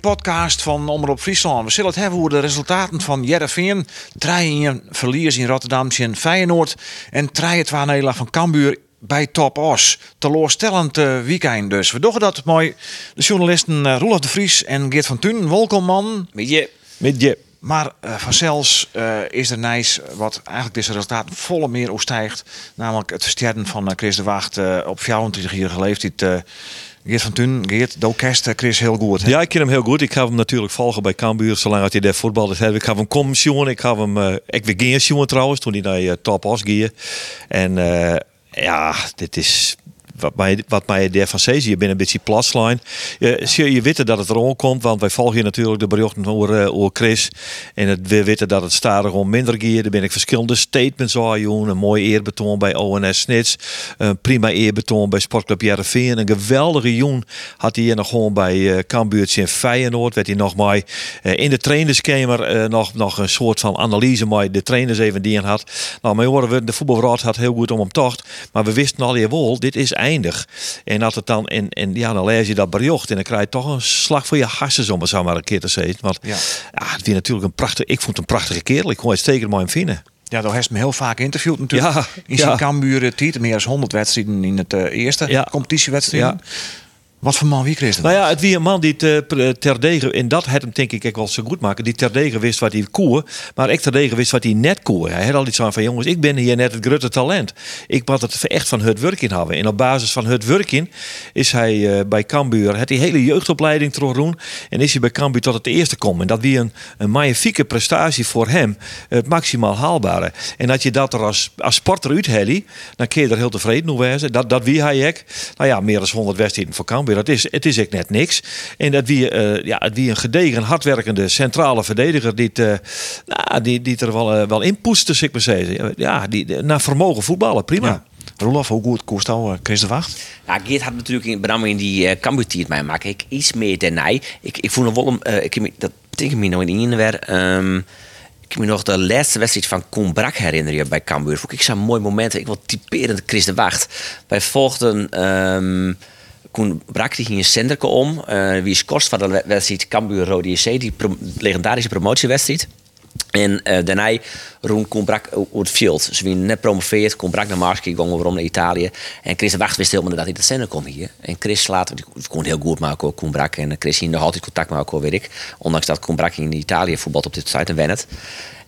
podcast van Omroep Friesland. We zullen het hebben over de resultaten van Jereveen. 3 verlies in Rotterdam in Feyenoord. En 3 2 nederlaag van Cambuur bij Top Os. Teleurstellend uh, weekend dus. We doen dat mooi. De journalisten uh, Roelof de Vries en Geert van Thun. Welkom man. Met je. Met je. Maar uh, vanzelfs uh, is er nice wat eigenlijk deze resultaten volle meer stijgt. Namelijk het versterken van uh, Chris de Wacht op 24 jaar leeftijd. Geert van Thun, Geert, do kerst Chris heel goed. Hè? Ja, ik ken hem heel goed. Ik ga hem natuurlijk volgen bij Cambuur, zolang hij daar voetbal heeft. Ik ga hem komen. Ik ga hem, ik weer geen trouwens, toen hij naar uh, Top Os ging. En ja, dit is wat mij, wat daarvan zei, je bent een beetje plaslijn. Je, je weet dat het erom komt, want wij volgen natuurlijk de berichten over, uh, over Chris. En het, we weten dat het stadig om minder geeft. Er ben ik verschillende statements aan Een mooi eerbetoon bij ONS Snits. Een prima eerbetoon bij Sportclub Jereveen. Een geweldige joen had hij hier nog gewoon bij uh, Cambuurtje in Feyenoord. Werd hij nog maar uh, in de trainerskamer nog, nog een soort van analyse maar de trainers even die had. Nou, maar horen we, de voetbalraad had heel goed om hem tocht. Maar we wisten al je wel, dit is eindig. En dat het dan, en, en ja, dan lees je dat berjocht en dan krijg je toch een slag voor je harsen om het zo maar een keer te zeggen. Want ja, ja het is natuurlijk een prachtig, ik vond het een prachtige kerel. Ik kon het zeker mooi vinden. Ja, daar heeft me heel vaak interviewd natuurlijk. Ja, in zijn ja. Cambuur titel meer dan 100 wedstrijden in het uh, eerste ja. competitiewedstrijd. Wat voor man wie Chris dat? Nou ja, het wie een man die te, terdege, en dat had hem denk ik wel zo goed maken, die terdege wist wat hij koer, maar ik terdege wist wat hij net koer. Hij had al iets aan van jongens, ik ben hier net het grote talent. Ik moet het echt van het werk in hebben. En op basis van het werk in is hij uh, bij Cambuur, het die hele jeugdopleiding doen en is hij bij Cambuur tot het eerste komen. En dat wie een, een magnifieke prestatie voor hem, het maximaal haalbare. En dat je dat er als, als sporter uithelt, dan kun je er heel tevreden over zijn. Dat, dat wie hij ik, nou ja, meer dan 100 wedstrijden voor Cambuur dat is, het is echt net niks. En dat wie, uh, ja, het wie een gedegen, hardwerkende centrale verdediger die, uh, nou, die, die er wel, uh, wel in poeste, ik maar zeggen. Ja, die, naar vermogen voetballen, prima. Ja. Rolof, hoe goed koest al Chris de Wacht? Ja, Geert had natuurlijk in, met in die uh, Cambuur mij maken. Ik iets meer dan hij. Ik, ik voel nog wel uh, ik, dat betekent me nog in in weer. Um, ik kan me nog de laatste wedstrijd van Koen Brak herinneren bij Cambuur. Vond ik zo'n mooi moment. Ik wil typerend Chris de Wacht. Wij volgden. Um, Koen brak die ging een zenderke om. Uh, wie is kost van de wedstrijd Cambuur Rode die legendarische promotiewedstrijd. En uh, daarna roem Koen Brak het veld. Ze werden net promoveerd, Koen Brak naar Mars, ging waarom naar Italië. En Chris Wacht wist helemaal dat hij de zender kon hier. En Chris later, die kon heel goed maken, Koen Brak. En Chris hier nog altijd contact maken, weet ik. Ondanks dat Koen Brak in Italië voetbalt op dit site en Wennet.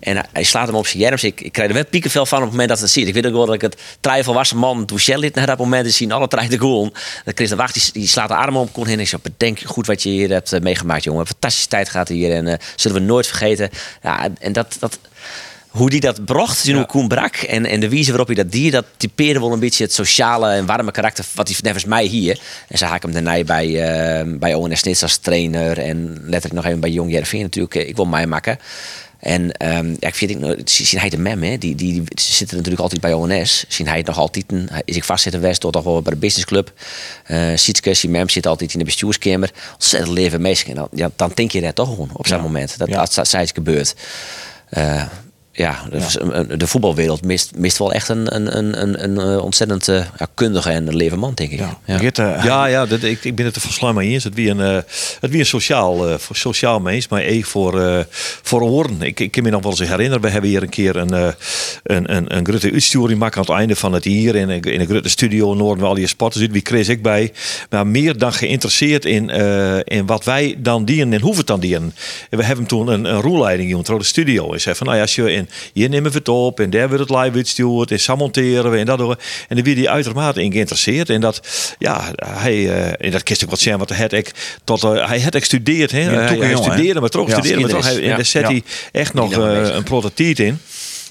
En hij slaat hem op zijn jerms. Ik, ik krijg er wel piekenvel van op het moment dat het ziet. Ik weet ook wel dat ik het twijfel was. Man, lid naar dat moment. is zien alle treinen goal. Dat Chris de Wacht die, die, slaat de arm op. Kon heen. Ik zei, bedenk goed wat je hier hebt uh, meegemaakt, jongen. Fantastische tijd gaat hier. En uh, zullen we nooit vergeten. Ja, en dat... dat hoe die dat bracht, ja. Koen Brak en, en de wijze waarop hij dat dier, dat typeerde wel een beetje het sociale en warme karakter wat hij nevens mij hier. En ze haak hem daarna bij, uh, bij ONS Nits als trainer en letterlijk nog even bij Jong Jervin natuurlijk. Ik wil mij maken. En um, ja, ik vind, ik, zien hij de mem, hè, die, die, die zitten natuurlijk altijd bij ONS. Zien hij het nog altijd, is ik vastzitten West, tot toch wel bij de businessclub. Uh, Sietske, die mem zit altijd in de bestuurskamer. Ontzettend leven meisje. En dan, ja, dan denk je dat toch gewoon op zo'n moment. Dat, dat, dat, dat, gebeurt. Uh, ja, de, de, voetbalwereld mist, mist wel echt een, een, een, een, een eh, ontzettend uh, ja, kundige en levende man, denk ik. Ja, ja. ja, ja dat, ik, ik ben het er volgens mij eens. Het wie een, uh, het wie een sociaal, uh, voor sociaal mens, maar één voor, uh, voor oren. Ik, ik kan me nog wel eens herinneren, we hebben hier een keer een, een, een, een grote uitsturing maken aan het einde van het hier in, in een grote studio Noorden, al die sporters uit. Wie kreeg ik bij? Maar meer dan geïnteresseerd in, in wat wij dan dienen en hoeven dan dienen. En we hebben toen een, een roelleiding in de studio. Zei van, nou ja, als je in hier nemen we het op en daar wordt het live uitgestuurd en monteren we en dat door. En dan werd hij uitermate in geïnteresseerd en dat, ja, hij, uh, en dat kist ik wat zeggen, wat hij ik tot, uh, hij had gestudeerd, hè. hij, hij studeerde, maar toch ja, studeerde, maar toch, hij, en daar zet hij echt nog uh, een prototype in.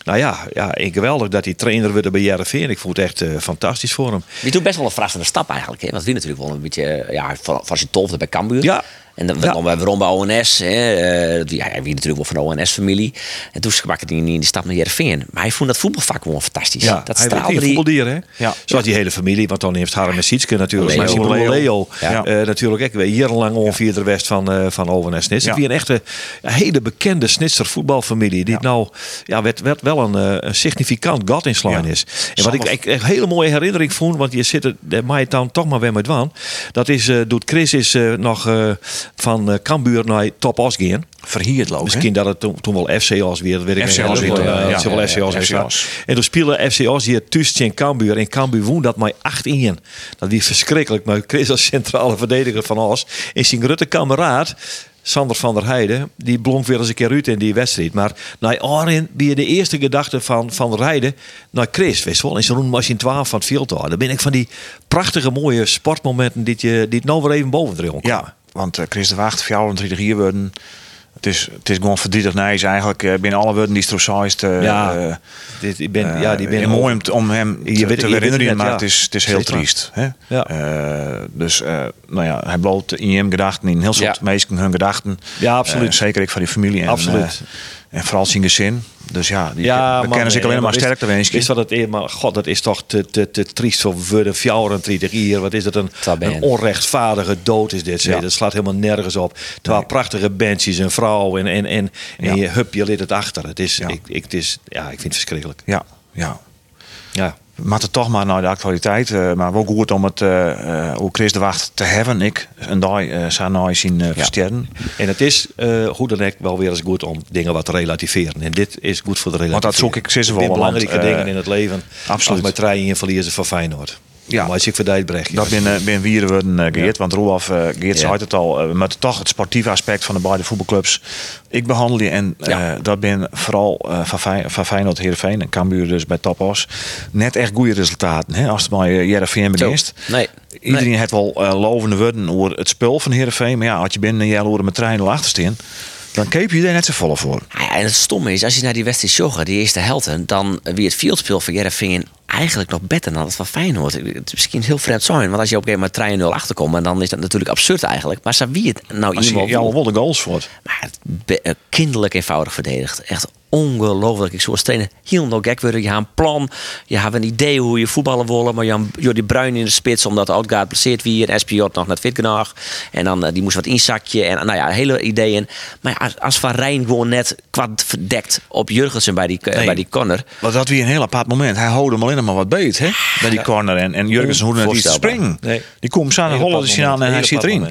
Nou ja, ja geweldig dat hij trainer werd bij JRV. Ik vond het echt uh, fantastisch voor hem. Je doet best wel een verrassende stap eigenlijk. Hè? Want wie natuurlijk wel een beetje ja, van, van zijn tolfde bij Cambuur. Ja. En dan Ja. dan waarom bij ONS. Hè, eh, die, ja, wie natuurlijk wel van de ONS-familie. En toen sprak hij in die stap naar Heerenveen. Maar hij vond dat voetbalvak gewoon fantastisch. Ja, dat hij straalde die... voetbaldier, hè? Ja. Zoals die hele familie, want dan heeft Harm en Sietske natuurlijk. Leo. Maar Leo. Leo, Ja. eh, natuurlijk ook jarenlang ongeveer de west van, eh van Owen en Snits. Ja. Het is een echte hele bekende Snitser voetbalfamilie. Die nou ja, werd, werd wel een, een significant gat in is. En wat ik, ik een hele mooie herinnering vond, want je zit er, je dan toch maar weer met wan. Dat is, doet Chris is nog van eh Cambuur naar Top Os gaan. Verhierd lopen. Misschien dat het toen, toen wel FC Os weer, weet ik FC. Os weer, Ja, ja, wel FC Os weer. En toen speelde FC Os hier tussen in Cambuur. En Cambuur woon dat maar 8-1. Dat was verschrikkelijk. Maar Chris als centrale verdediger van Os. En zijn grote kameraad... Sander van der Heijden, die blonk weer eens een keer uit in die wedstrijd. Maar naar Arin wie de eerste gedachte van Van der Heijden naar Chris. Wees wel, en ze doen machine 12 van het veld. Dan ben ik van die prachtige mooie sportmomenten die, je, die het nou weer even boven dronken. Ja, want eh, Chris de Wacht, 34 hier worden. Het is, het is gewoon verdrietig nice eigenlijk. eh, binnen alle woorden die stroosaaist. eh Ja, eh, dit, ik ben, ja, die ben mooi om, te- om hem te, Je te herinneren, maar ja. het is, het is heel triest. Hè? Ja. Dus nou ja, hij bloot in hem gedachten, in heel soort Ja. mensen hun gedachten. Ja, absoluut. Zeker ik van die familie. En, Absoluut. En vooral zijn gezin. Dus ja, die Ja, man, kennen zich alleen maar wist- sterk te wensen. Wist wat het is, maar god, dat is toch te, te, te triest voor worden 34 hier. Wat is een, Dat een onrechtvaardige dood is dit. zeg. Ja. Dat slaat helemaal nergens op. Terwijl prachtige bandjes en vrouwen en, en, en, en Ja. je hup, je lid het achter. Het is, Ja. ik, ik, het is, ja, ik vind het verschrikkelijk. Ja, ja. Ja. We moeten toch maar naar de actualiteit. eh, maar wel goed om het eh, hoe Chris de Wacht te hebben. Ik een dag uh, zien versterren. En het is hoe dan ook wel weer eens goed om dingen wat te relativeren. En dit is goed voor de relativering. Want dat zoek ik steeds wel, Het belangrijke dingen in het leven. absoluut. Als met trein en verliezen van Feyenoord. Ja. Maar als ik verdijd brecht. Dat ben, uh, ben Wieren worden, uh, Geert. Want Roelaf uh, Geert Ja. zei het al. Uh, met toch het sportieve aspect van de beide voetbalclubs. Ik behandel die. En Ja. dat ben vooral van, Fey van Feyenoord, Heerenveen en Cambuur dus bij Topos. Net echt goede resultaten. Hè? Als het Heerenveen Zo. begint. Nee. Iedereen Nee. heeft wel lovende woorden over het spel van Heerenveen. Maar ja, als je binnen een jaar met trein achter staan. Dan keep je er net zo vol voor. Ja, en het stomme is, als je naar die wedstrijd joggen, die eerste helft, dan wie het fieldspel van Jereveen eigenlijk nog beter dan dat van Feyenoord. Het is misschien heel vreemd zijn, want als je op een gegeven moment 3-0 achterkomt, en dan is dat natuurlijk absurd eigenlijk. Maar zo wie het nou Als je iemand jou wel de goals voor. maar het eh, kinderlijk eenvoudig verdedigd. Echt ongelooflijk. Ik zou als trainer heel nog gek worden. Je hebt een plan. Je hebt een idee hoe je voetballen willen. Maar je hebt Jordi Bruin in de spits. Omdat de Oudgaard blesseerd weer. En SPJ nog naar het Vitgenag. En dan eh, die moest wat inzakje. En nou ja, hele ideeën. Maar ja, als, Van Rijn gewoon net kwad verdekt op Jurgensen bij die, Nee. bij die corner. Want dat weer een heel apart moment. Hij hoorde hem alleen maar wat beet hè? bij die corner. En, en Jurgensen hoorde net iets te Onvoorstelbaar. springen. Nee. Die komt aan de aan en hij zit erin.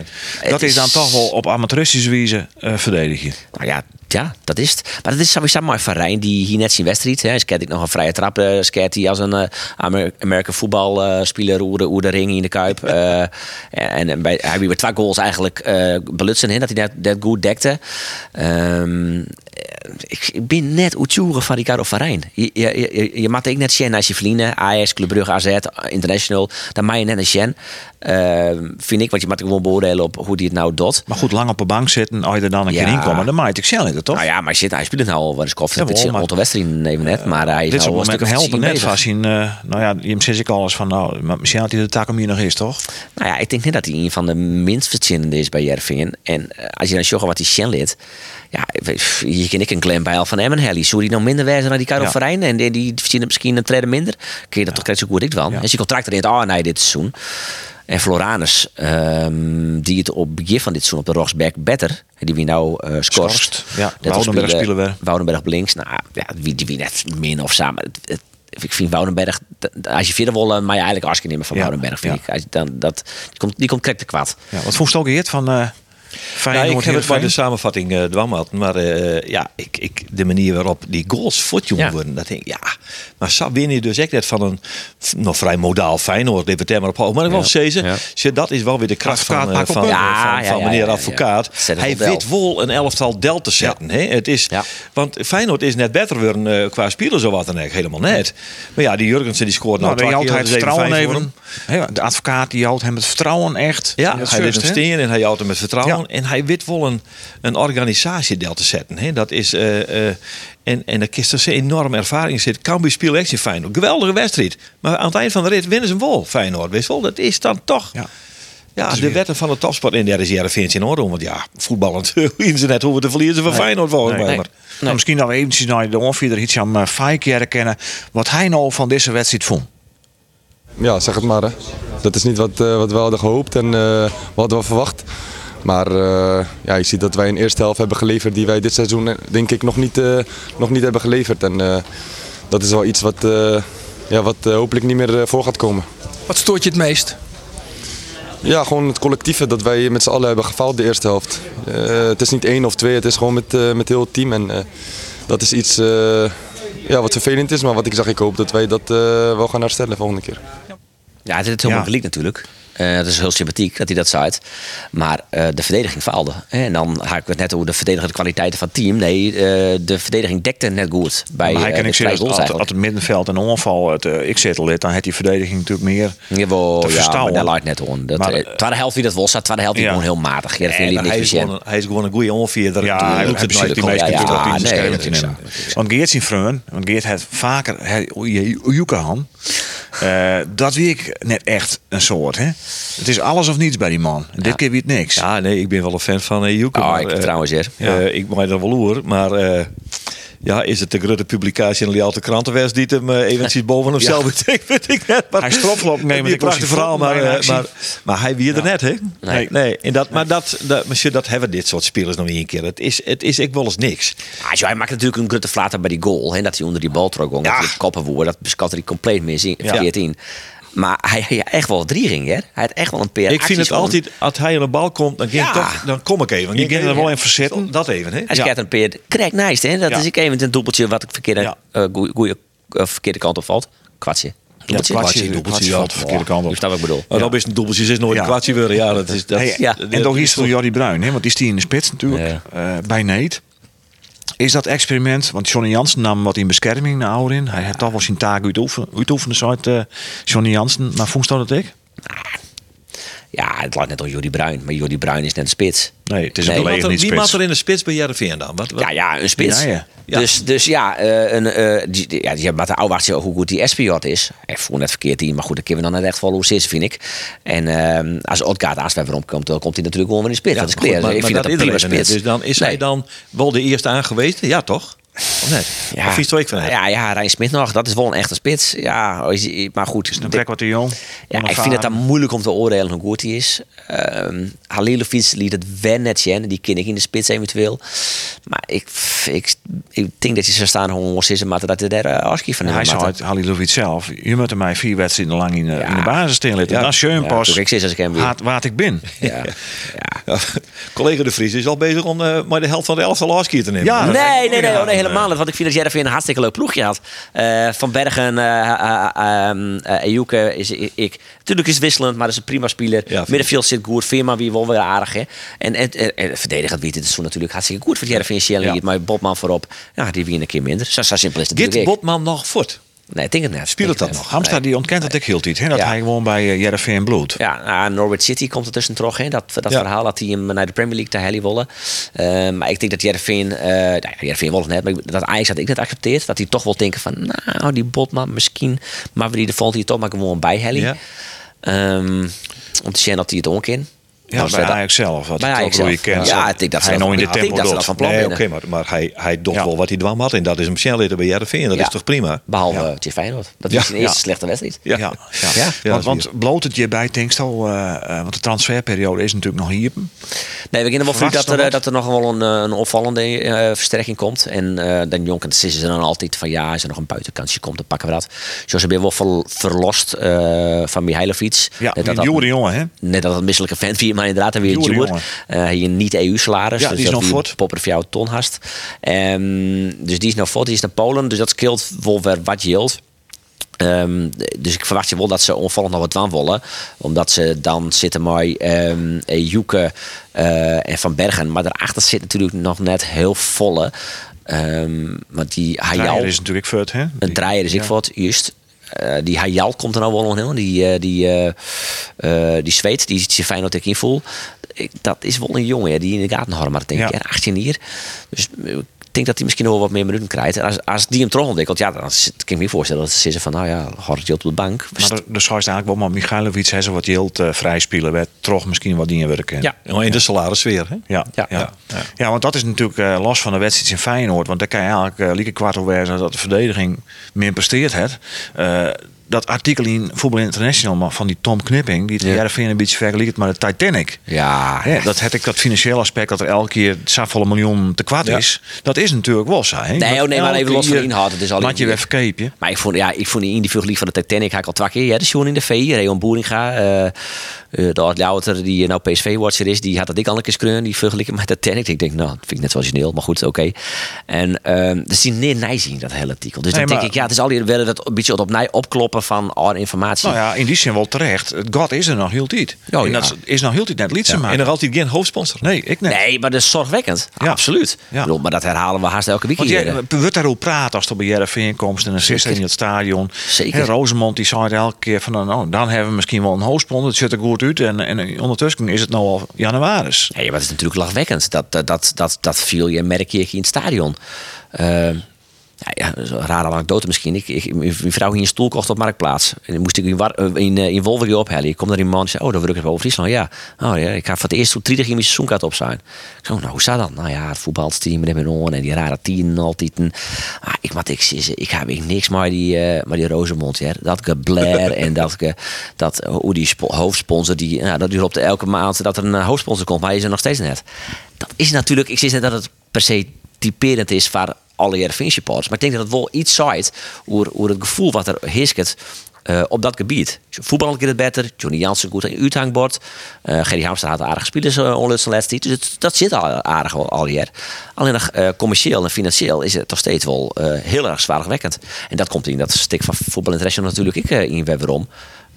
Dat is dan toch wel op amateuristische wijze eh verdedigen. Nou ja, ja, dat is het. Maar dat is sowieso mooi van Rijn, die hier net zijn wedstrijd. Hè. Sket ik nog een vrije trap. eh sket hij als een eh Amer American voetbalspeler hoe de, hoe de ring in de kuip. Eh, en en bij, hij weer twee goals eigenlijk eh belutsen in, dat hij net, net goed dekte. Ehm, ik, ik ben net uitzoeken van Ricardo van Rijn. Je, je, je, je ik net zien als je verliezen. Ajax, Club Brugge, AZ, International. Dan mag je net een zien. Ehm, vind ik, want je mag gewoon beoordelen op hoe die het nou doet. Maar goed, lang op de bank zitten, als je er dan een Ja. keer in komt, dan maakt ik zelf niet, toch? Nou ja, maar shit, hij speelt het nou al wel eens koffie. Is een maar- grote wedstrijd even net, maar hij is Dit soort nou een helpen net vast in. eh, nou ja, je zegt ik alles van, nou, maar misschien had hij de taak om hier nog is, toch? Nou ja, ik denk net dat hij een van de minst verzinnende is bij Jervingen. En eh, als je dan zegt wat hij Shen lid, ja, je ken ik een Glenn Bijl van Emmen Helly. Zou die nog minder wijzen dan die Karel Ja. Verijn? En die, die verzinnen misschien een trede minder. Kun je dat toch krijgt zo goed ik wel. Ja. En zijn contract erin, oh nee, dit seizoen. En Floranus, ehm, die het op begin van dit seizoen op de Roxback better, die wie nou eh scorst. Ja. Woudenberg spelen weer. Woudenberg op links. Nou ja, wie, die wie net min of samen. Het- het- ik vind Woudenberg, als je verder wil, eh, maar je eigenlijk afscheid nemen van Ja, Woudenberg, vind ja. ik. Als je Dan, dat, die komt, die komt te kwaad. Ja, wat je ook Geert van eh Feyenoord Nou, ik heb het bij de samenvatting uh, dwam had, maar eh, ja, ik, ik, de manier waarop die goals voetjongen Ja. worden, dat denk ik, ja. Maar win je dus echt net van een nog vrij modaal Feyenoord, het maar op hoog. Maar ik wil zeggen, Ja. zie, dat is wel weer de kracht van, eh, van, van, Ja, van, ja, ja, meneer ja, ja. advocaat. Het Hij weet wel een elftal del te zetten. Hè? Het is, Ja. Want Feyenoord is net beter worden eh, qua spelen zo wat dan eigenlijk helemaal net. Maar ja, die Jurgensen die scoort nou, Nou, die houdt het vertrouwen 7-5 voor hem. even. Hè, De advocaat die houdt hem het vertrouwen echt. Ja, het hij hem steen en hij houdt hem met vertrouwen. En hij weet wel een, een organisatie deel te zetten. Hè. Dat is, eh, eh, en, en daar is er een enorme ervaring in zit. Cambuur speelt echt in Feyenoord. Geweldige wedstrijd. Maar aan het eind van de rit winnen ze hem wel, Feyenoord. Wist wel, dat is dan toch... Ja. Ja, de weer- wetten van de topsport in daar is Jereveen in orde. Want ja, voetballend in ze net hoeven te verliezen van Feyenoord volgens Nee. mij. Nee. Maar, Nou, misschien dat we eventjes naar de onvier iets aan uh, Fike kennen. Wat hij nou van deze wedstrijd vond. Ja, zeg het maar. Hè. Dat is niet wat, eh, wat we hadden gehoopt en eh, wat hadden we verwacht. Maar eh, ja, je ziet dat wij een eerste helft hebben geleverd die wij dit seizoen eh, denk ik nog niet, eh, nog niet hebben geleverd. En eh, dat is wel iets wat, eh, ja, wat hopelijk niet meer voor gaat komen. Wat stoort je het meest? Ja, gewoon het collectieve dat wij met z'n allen hebben gefaald de eerste helft. Eh, het is niet één of twee, het is gewoon met, met heel het team. En dat is iets eh, ja, wat vervelend is, maar wat ik zeg, ik hoop dat wij dat eh, wel gaan herstellen volgende keer. Ja, het is helemaal Ja. gelijk natuurlijk. Eh dat is heel sympathiek dat hij dat zei. Maar eh, de verdediging faalde. En dan ga ik het net over de verdedigende kwaliteiten van het team. Nee, eh, de verdediging dekte net goed. Bij maar hij eh, kan de ik zeggen, als, het middenveld en onval het ik zit lid, dan heeft die verdediging natuurlijk meer. Jawel, te ja, verstouwen. maar dat laat net om. Dat, Maar, eh, eh, tweede helft wie dat was, zat tweede helft die ja. gewoon heel matig. Ja, dat vind en ik niet hij, is gewoon, een- hij is gewoon een goede onveerder. Ja, hij, doet het nooit die meeste Ja, ja, nee. Want Geert zijn vriend, want Geert heeft vaker hij- Jukahan. Uh, dat wie ik net echt een soort. Hè? Het is alles of niets bij die man. Dit keer wie het niks. Ja, nee, ik ben wel een fan van uh. Oh, ik eh, trouwens eh, ik maak dat wel hoor, maar eh, ja, is het de grote publicatie in de Lialte krantenwest die hem uh, eventjes boven hemzelf betekent, weet ik net. Maar, Hij is nemen, Die prachtig verhaal, maar, eh, maar, maar hij wie er net, hè? Nee. nee. En dat, maar dat, dat, monsieur, dat hebben dit soort spelers nog niet een keer. Het is, het is ik wel eens niks. Ah, zo, hij maakt natuurlijk een grote flater bij die goal. Hè, dat hij onder die bal trok. Ja. Dat hij koppen wordt. Dat beskat hij compleet mis in Ja. 14. Maar hij heeft echt wel drie ringen. Hè? Hij had echt wel een paar ik vind het gewoon. altijd, als hij aan de bal komt, dan, ging Ja. ik toch, dan kom ik even. Je Ik- gaat er wel in verzitten. Dat even, hè? Hij Ja. een peer. Krijg nice, hè? Dat Ja. is ik even een doelpuntje wat ik verkeerde, Ja. eh, goeie, goeie, eh, verkeerde kant op valt. Kwartje. Ja, Doelpuntje. kwartje, doelpuntje, kwartje ja. verkeerde kant Je op. snapt wat ik bedoel. Maar dan is een dubbeltjes is nooit Ja. een kwartje worden. Ja, dat is dat. Hey, Ja. En toch is het voor Jordi Bruin, hè? want die is die in de spits natuurlijk, eh, bij Neet. Is dat experiment, want Johnny Jansen nam wat in bescherming naar ouder in. Hij heeft toch wel zijn taak uitoefenen, uitoefenen eh, Johnny Jansen. Maar vond dat ik? Ja, het lijkt net op Jordi Bruin. Maar Jordi Bruin is net een spits. Nee, het is Nee. een Wie maakt er- niet Wie spits. maakt er in de spits bij Jereveen dan? Wat, wat? Ja, ja, een spits. Ja, ja. Ja. Dus, dus ja, eh, een, eh, die, die- ja, die hebben de oude hoe goed die SPJ is. Ik voel net verkeerd in, maar goed, dat kunnen we dan net echt wel hoe zit, vind ik. En ehm, als Odgaard als wij weer omkomt, dan komt hij natuurlijk gewoon weer in de spits. Ja, dat is goed, clear. maar- ik maar vind dat, een prima spits. Dus dan is hij dan wel de eerste aangewezen? Ja, toch? Of net? Ja, Of vies ik van hem? ja, ja, Rijn Smit nog. Dat is wel een echte spits. Ja, is- maar goed. Een dit- plek wat te jong. ja, ik vind het dan moeilijk om te oordelen hoe goed hij is. Ehm Halilovic liet het wel net zien. Die ken ik in de spits eventueel. Maar ik, ik, ik denk dat je zou staan gewoon is maar dat hij daar uh, afschiet van hem. Hij dat- het, Halilovic zelf. Je moet er mij vier wedstrijden lang in, de- Ja. in de basis stellen. Ja. Dat is schön Ja, pas. ik zes als ik hem wat ik ben. Ja. ja. Ja, collega De Vries is al bezig om eh, maar de helft van de elftal afskier te nemen. Ja, Nee, nee, nee, oh, nee, helemaal niet. Want ik vind dat Jervin een hartstikke leuk ploegje had. Eh, van Bergen, eh, Ejuke is ik. Natuurlijk is het wisselend, maar dat is een prima speler. ik. Middenveld zit goed. Veerman wie wel weer aardig. Hè. En, en, en, en verdedigend het is zo natuurlijk hartstikke goed voor Jervin Shelley. Ja. Maar Botman voorop, ja, die wie een keer minder. Zo, zo simpel is het ook. Botman nog voort? Nee, ik denk het net. Speelt het net. nog? Hamstad die ontkent dat ik heel niet. Hè? Dat Ja. hij gewoon bij uh, Jereveen bloed. Ja, nou, Norwich City komt er tussen terug. Hè. Dat, dat Ja. verhaal dat hij hem naar de Premier League te hellen willen. Eh, maar ik denk dat Jervin, eh nou Jervin wil het net, maar dat Ajax had ik net accepteerd. Dat hij toch wel denken van, nou, die Botman misschien, maar we die de volgende keer toch maar gewoon bij hellen. Ja. Ehm, om te zien dat hij het onkent. Ja, bij Ajax zelf. Wat Bij Ajax ook hoe je zelf. kent. Ja, ik dat hij dat- nou in de tempo dat doet. dat van plan Nee, oké, maar, maar hij, hij doet Ja. wel wat hij dwam had. En dat is hem snelheid bij Jereveen. Dat Ja. is toch prima? Behalve Ja. Tje Feyenoord. Dat Ja. is zijn eerste Ja. slechte wedstrijd. Ja, Ja. ja. Ja. Ja, want, dat want bloot het je bij Tinkstal, eh, eh, want de transferperiode is natuurlijk nog hier. Nee, we kennen wel vroeg dat er, nog eh, dat er nog wel een, een opvallende eh, versterking komt. En eh dan jonken ze dan altijd van ja, als er nog een buitenkansje komt, dan pakken we dat. Zo ze weer wel ver- verlost eh, van Mihailovic. Ja, Net een dat, jonge jongen, hè? net dat het misselijke fan via, maar inderdaad en weer. Uh, hier niet EU-salaris. Ja, die is nog voort. Popper voor jou ton hast. Ehm, dus die is nog voort, die is naar Polen. Dus dat scheelt wel weer wat yield. Ehm, dus ik verwacht je wel dat ze onvallend nog wat aan willen. Omdat ze dan zitten met ehm Joeke eh, en Van Bergen. Maar daarachter zit natuurlijk nog net heel volle. Want die Hayal, is natuurlijk fut, hè? een draaier is ik wat, juist. Eh, die Hayal komt er nou wel nog heel. Die, eh, die, eh, die zweet, die is fijn dat ik invoel. Dat is wel een jongen die in de gaten houden, maar denk ik, Ja. ja. 18 hier. Dus denk dat hij misschien nog wel wat meer minuten krijgt. En als, als die hem terug ontwikkelt, ja, dan zit- kan ik me voorstellen dat ze zeggen van, nou ja, hoort je op de bank. Maar de- dus je eigenlijk wel maar Michailovic hebben ze wat Jilt uh, vrij spelen werd, toch misschien wat dingen werken. Ja. Ja, in de salarissfeer, hè? Ja, ja, Ja. ja. ja. want dat is natuurlijk eh, los van de wedstrijd in Feyenoord. Want daar kan je eigenlijk uh, lieke kwart over zijn dat de verdediging meer presteert heeft. Uh, dat artikel in Voetbal International maar van die Tom Knipping, die het Ja. Een beetje vergelijkt met de Titanic. Ja, dat heb ik dat financiële aspect dat er elke keer zoveel miljoen te Ja. is. Dat is natuurlijk wel zo. Nee, oh nee, maar even los van inhoud, het is al- je weer verkeepje. Maar ik vond, ja, ik vond die in die vluchtlief van de Titanic had ik al twee keer. Ja, de Sjoen in de V, Reon Boeringa. eh eh, de Art Louter, die nou PSV-watcher is, die had dat ik al een keer screun. Die vergelijken met Titanic. Ik denk, nou, dat vind ik net zoals origineel, maar goed, oké. En ehm dus die neer nee zien, dat hele artikel. Dus Nee, dan denk maar- ik, ja, het is alweer wel dat een beetje opnieuw opkloppen van oh, informatie. Nou ja, in die zin wel terecht. Het God is er nog heel tijd. Oh, en ja. dat is nog heel tijd net liedje En maken. er altijd geen hoofdsponsor. Nee, ik net. Nee, maar dat is zorgwekkend. Ja. Absoluut. Ja. Bedoel, maar dat herhalen we haast elke week Want hier. jij wordt daarover praten als op een Jereveen komt en een in het stadion. Zeker. En Rosemond die zei het elke keer van nou, dan hebben we misschien wel een hoofdsponsor. Het ziet er goed En, en ondertussen is het nou al januaris. Nee, maar het is natuurlijk lachwekkend. Dat, dat, dat, dat, dat viel je merk je in het stadion. Ehm, ja, een rare anekdote misschien. Ik, ik, mijn vrouw ging een stoel kocht op Marktplaats. En moest ik in, eh, in, eh, in Wolverine ophellen. Ik kom daar iemand en zei, oh, dan wil ik het over Friesland. Ja, oh, ja ik ga voor het eerst toen 30 in mijn seizoenkaart op zijn. Ik zei, nou, hoe staat dat? Nou ja, het voetbalteam met hem en die rare tien altijd. Ah, ik, wat ik, zeggen, ik heb ik niks maar die, eh maar die Rosemond. Ja. Dat geblair en dat, ge- dat hoe die spo- hoofdsponsor, die, nou, dat op de elke maand dat er een hoofdsponsor komt. Maar hij is er nog steeds net. Dat is natuurlijk, ik zeg net dat het per se typerend is voor alle supporters. Maar ik denk dat het wel iets zaait over, het gevoel wat er heerst eh, op dat gebied. Voetbal gaat het beter. Johnny Jansen goed in uithangbord. Uh, Gerry Hamster had aardige spelers uh, onlangs. Dus dat zit al aardig al, al. Alleen nog commercieel en financieel is het toch steeds wel heel erg zwaarwekkend. En dat komt in dat stuk van Voetbal International natuurlijk ik in waarom.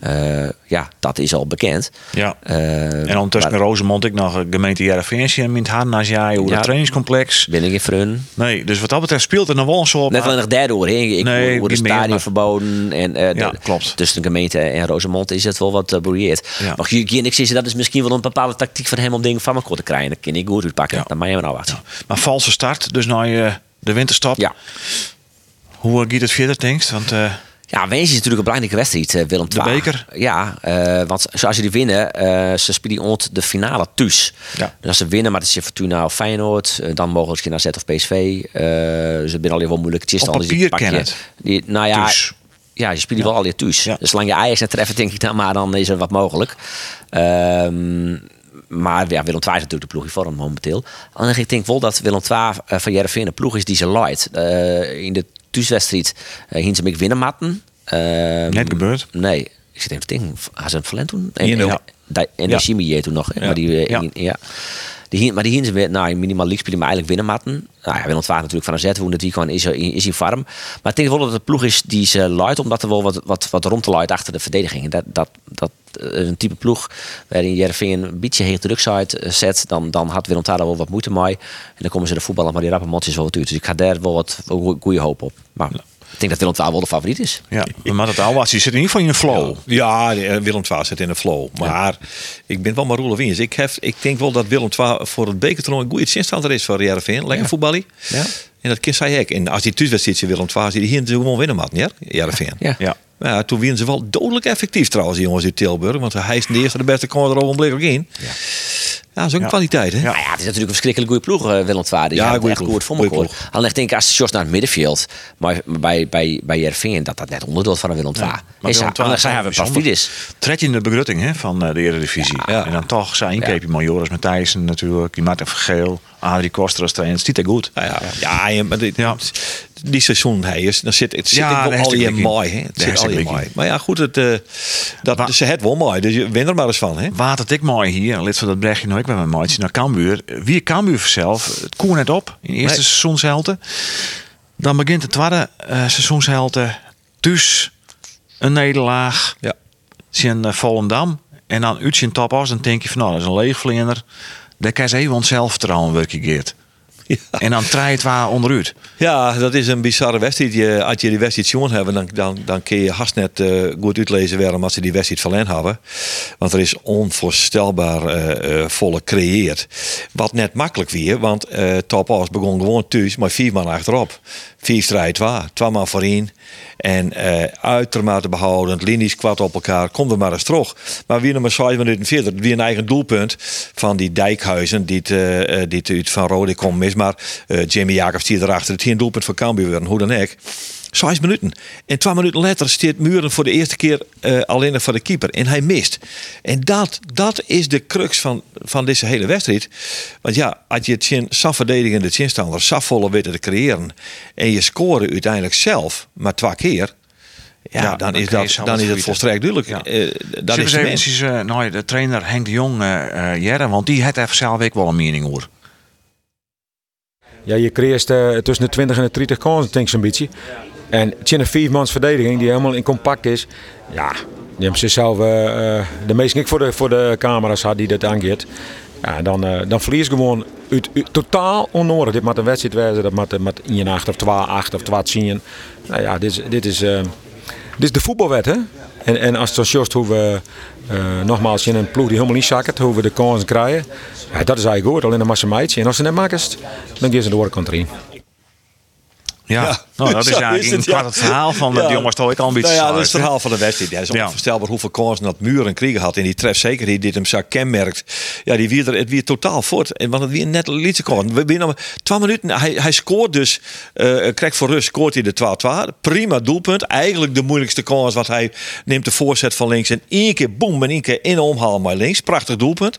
Uh, ja, dat is al bekend. Ja. Uh, En ondertussen maar- Rosemond ik nog een gemeente Jereveen en mint jij over Ja. het trainingscomplex. ben ik in Frun. Nee, dus wat dat betreft speelt er nog wel een soort. Net alleen nog daardoor. hè. Ik Nee, word meer, stadion maar- verboden. En, eh, Ja, de- klopt. Tussen de gemeente en Rosemond is het wel wat uh, broeieerd. Ja. Maar hier en ik zie dat is misschien wel een bepaalde tactiek van hem om dingen van me te krijgen. Dat kan ik goed uitpakken. Ja. Dat mag je maar nou wat. Maar valse start, dus nou je de winterstop. Ja. Hoe gaat het verder, denkst? Want eh, Ja, Wens is natuurlijk een belangrijke wedstrijd, eh, Willem De II. beker? Ja, eh, want zoals die winnen, eh, ze spelen ont de finale thuis. Ja. Dus als ze winnen, maar het is Fortuna of Feyenoord, dan mogen ze naar Z of PSV. ze zijn al wel moeilijk. Het is Op dan, dus die papier pak je- ken het. Die, nou ja, Thuis. ja, je speelt wel al je thuis. Ja. Dus zolang je Ajax net treft, denk ik dan maar, dan is er wat mogelijk. Ehm, maar ja, Willem II is natuurlijk de ploeg in vorm momenteel. Alleen ik denk wel dat Willem II van Jereveen een ploeg is die ze leidt. Eh, in de thuiswedstrijd uh, hien ze me winnen matten. Ehm, Net gebeurd. Nee, ik zit even te denken. Had ze een toen? En, 1-0. en, en, en Ja. de Chimie toen nog. Maar die, eh, ja. Die, maar die hien ze weer, nou, in minimaal league spelen, maar eigenlijk winnen matten. Nou ja, Willem II natuurlijk van AZ, hoe het weekend is, er- is in farm. Maar ik wel dat een ploeg is die ze leidt, omdat er wel wat, wat, wat rond te leidt achter de verdediging. Dat, dat, dat is een type ploeg waarin Jereveen een beetje heet druk zet, dan, dan had Willem wel wat moeite mee. En dan komen ze de voetballen, maar die rappe motjes wel wat. Dus ik ga daar wel wat goede hoop op. Maar ik denk dat Willem II wel de favoriet is. ja, maar dat Alwaas, die zit in ieder geval in een flow. Ja, eh, Willem II zit in de flow. Maar ik ben wel maar Roelof Wiens. Ik, heb, ik denk wel dat Willem II voor het bekertoernooi een goede zinstander is voor Jereveen. Lekker voetballen. Ja. En dat kind zei ik. En als die thuiswedstrijd is Willem II, die hier gewoon winnen man, ja? Jereveen. Ja. Ja. Ja, toen winnen ze wel dodelijk effectief trouwens, die jongens uit Tilburg. Want hij is de eerste de beste kon er ogenblikkelijk in. Ja, dat is ook een Ja. kwaliteit, hè? Ja. Nou ja, het is natuurlijk een verschrikkelijk goede ploeg, eh, Willem II. Die Ja, ja, goeie echt goed voor ploeg. Alleen ik denk als Jos naar het middenveld, maar bij, bij, bij Jervin, dat dat net onderdeel van een Willem II. maar is. Willem II zijn we pas is. Tred je in de begrutting hè, van eh, de Eredivisie. Ja. En dan toch zijn inkeepje ja. Joris Matthijssen natuurlijk, die Martin Vergeel, Adrie Koster als trainer. Het ziet er goed. Ja, ja, ja, ja, maar dit, Ja. Die seizoen hij is, dan zit het zit Ja, wel al je mooi, hè? Het zit al je mooi. Maar ja, goed, het, eh dat Wa- ze het wel mooi, dus je win er maar eens van, hè? Wat het ik mooi hier, lid van dat bregje nog ik met mijn maatje naar Cambuur. Wie Cambuur zelf, het koen net op in de eerste Nee. seizoenshelte. Dan begint de tweede eh seizoenshelte. Dus een nederlaag. Ja. Zien uh, Volendam. En dan uit zijn top als dan denk je van nou, dat is een leegvlinder. Daar kan ze even ons zelfvertrouwen werken geert. En dan draai je het waar onderuit. Ja, dat is een bizarre wedstrijd. Als je die wedstrijd jongen hebben, dan, dan, dan kun je haast net eh, goed uitlezen waarom als ze die wedstrijd verlen hebben. Want er is onvoorstelbaar eh, eh, volle creëerd. Wat net makkelijk weer, want Top Os begon gewoon thuis, maar vier man achterop. Vier strijd waar, twee man voorin. En uitermate behoudend, linies kwad op elkaar, kom er maar eens terug. Maar wie maar 5 minuten verder, wie een eigen doelpunt van die Dijkhuizen, die het, die uit van Rode komt mis. Maar eh, Jimmy Jacobs die erachter, het hier een doelpunt van Cambuur weer, hoe dan ook. Zes minuten. En twee minuten later staat Muren voor de eerste keer eh, alleen nog voor de keeper. En hij mist. En dat, dat is de crux van, van deze hele wedstrijd. Want ja, als je het saf verdedigende zinstander, saf volle weten te creëren. En je scoren uiteindelijk zelf maar twee keer. Ja, Ja, dan, dan is dat, dan is het volstrekt duidelijk. Ja. Eh, dat is even nou, de trainer Henk de Jong jaren, want die had even zelf ook wel een mening over. Ja, je creëert eh, tussen de 20 en de 30 kansen, denk ik zo'n beetje. En tjin een viermans verdediging die helemaal in compact is. Ja, die hebben ze zelf eh, eh, de meeste ik voor de, voor de camera's had die dat aangeeft. Ja, dan, eh, dan verlies gewoon totaal onnodig. Dit moet een wedstrijd wezen, dat moet, moet 1 8 of 2 8 of 2 10. Nou ja, dit is, dit is, eh, dit is de voetbalwet, hè? En, en als het zo hoe we, eh, nogmaals, in een ploeg die helemaal niet zakken, hoe we de kansen krijgen. Dat is eigenlijk goed, alleen een massa meidje. En als ze net maken, dan gaan ze de oorkant erin. Ja, Ja. nou, dat is eigenlijk is het, kwart ja. het verhaal van de jongens toch ook al een beetje Nou ja, dat is het verhaal van de wedstrijd. Het is onvoorstelbaar hoeveel kansen dat Muren kriegen had. En die trefzekerheid die hem zo kenmerkt. Ja, die weer, er- het weer totaal voort. En want het weer net een liedje kon. We winnen twee minuten. Hij, hij scoort dus. eh krijgt voor rust. Scoort hij de 2-2. Prima doelpunt. Eigenlijk de moeilijkste kans. Want hij neemt de voorzet van links. En één keer boem. En één keer in omhaal maar links. Prachtig doelpunt.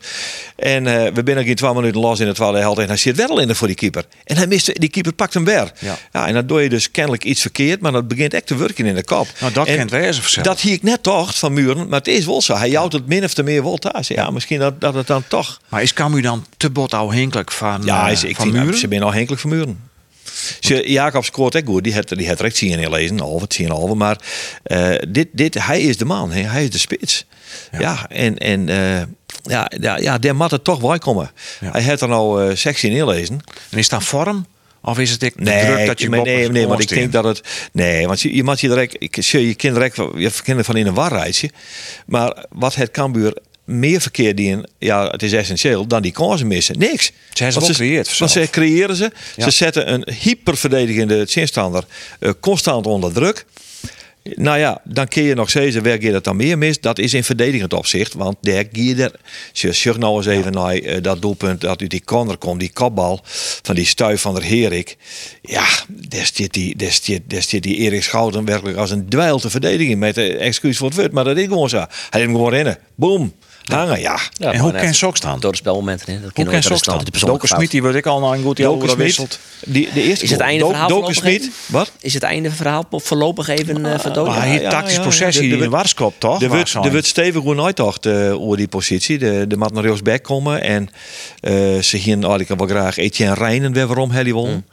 En eh, we binnen geen twee minuten los in het tweede helft. En hij zit wel in de voor die keeper. En hij mist, die keeper pakt hem weer. Ja. Ja, en dan doe je dus kennelijk iets verkeerd. Maar dat begint echt te werken in de kop. Nou, dat En kent. Dat hier ik net toch van Muren. Maar het is wel zo. Hij jouwt het min of te meer wel thuis. Ja, misschien dat, dat het dan toch... Maar is Camus dan te bot afhankelijk van, Ja, eh, is, ik van vind, Muren? ze zijn al henkelijk van Muren. Ze, Jacob scoort echt goed. Die had, die had recht zien in lezen. Halve, tien halve. Maar eh, dit, dit, hij is de man. Hij, is de spits. Ja, en, en eh, ja, ja, ja, der moet er toch bij komen. Ja. Hij had er nou uh, sectie in lezen. En is dat vorm? Of is het ik Nee, druk dat je nee, een nee, want ik denk dat het. Nee, want je, je moet je direct. Ik zie je kind direct. Je kinderen van in een warreisje. Maar wat het Cambuur meer verkeerd in, ja, het is essentieel, dan die kansen missen. Niks. Ze hebben Want zelf. ze creëren ze. Ja. Ze zetten een hyperverdedigende zinstander uh, constant onder druk. Nou ja, dan kun je nog steeds waar je dat dan meer mist. Dat is in verdedigend opzicht. Want daar gie je er. Je zegt nou eens even naar eh, dat doelpunt dat uit die corner komt. Die kopbal van die stuif van der Herik. Ja, daar zit die, daar zit, die Erik Schouten werkelijk als een dweil te verdedigen. Met de excuus voor het woord. Maar dat is gewoon zo. Hij heeft hem gewoon rennen. Boom. Hangen, ja. Ja, En hoe maar kan ook staan? Door de spelmomenten. Hè. Dat Hoe kan wel staan? Doken Smit, die wordt ik al een goed over Smit. wisselt. Die, de eerste Is het einde verhaal Doken Smit. Wat? Is het einde verhaal voorlopig even uh, verdoken? Maar ja, hier ja, tactisch ja, proces ja. hier De- in de- warskop, toch? Er Maar wordt, stevig uitdacht uh, over die positie. De, de mat naar rechtsback komen. En uh, ze gingen eigenlijk wel graag Etienne Rijnen weer waarom Helly won. Mm.